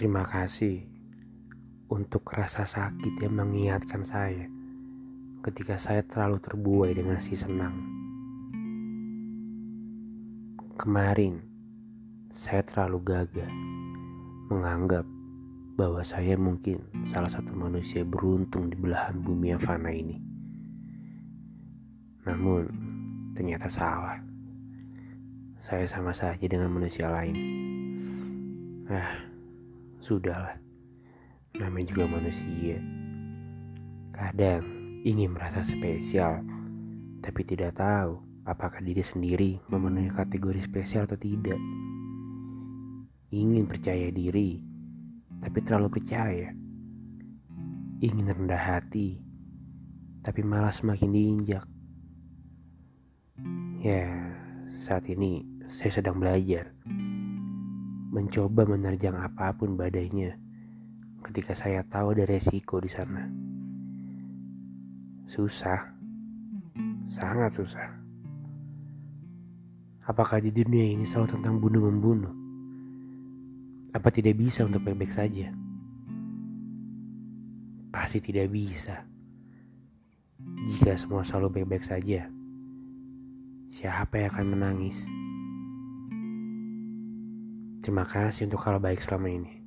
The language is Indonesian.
Terima kasih untuk rasa sakit yang mengingatkan saya ketika saya terlalu terbuai dengan si senang. Kemarin, saya terlalu gagah menganggap bahwa saya mungkin salah satu manusia beruntung di belahan bumi yang fana ini. Namun, ternyata salah. Saya sama saja dengan manusia lain. Ah, Sudahlah, namanya juga manusia. Kadang ingin merasa spesial, tapi tidak tahu apakah diri sendiri memenuhi kategori spesial atau tidak. Ingin percaya diri, tapi terlalu percaya. Ingin rendah hati, tapi malah semakin diinjak. Ya, saat ini saya sedang belajar mencoba menerjang apa pun badainya ketika saya tahu ada resiko di sana. Susah, sangat susah. Apakah di dunia ini selalu tentang bunuh-membunuh? Apa tidak bisa untuk baik-baik saja? Pasti tidak bisa. Jika semua selalu baik-baik saja, siapa yang akan menangis? Terima kasih untuk hal baik selama ini.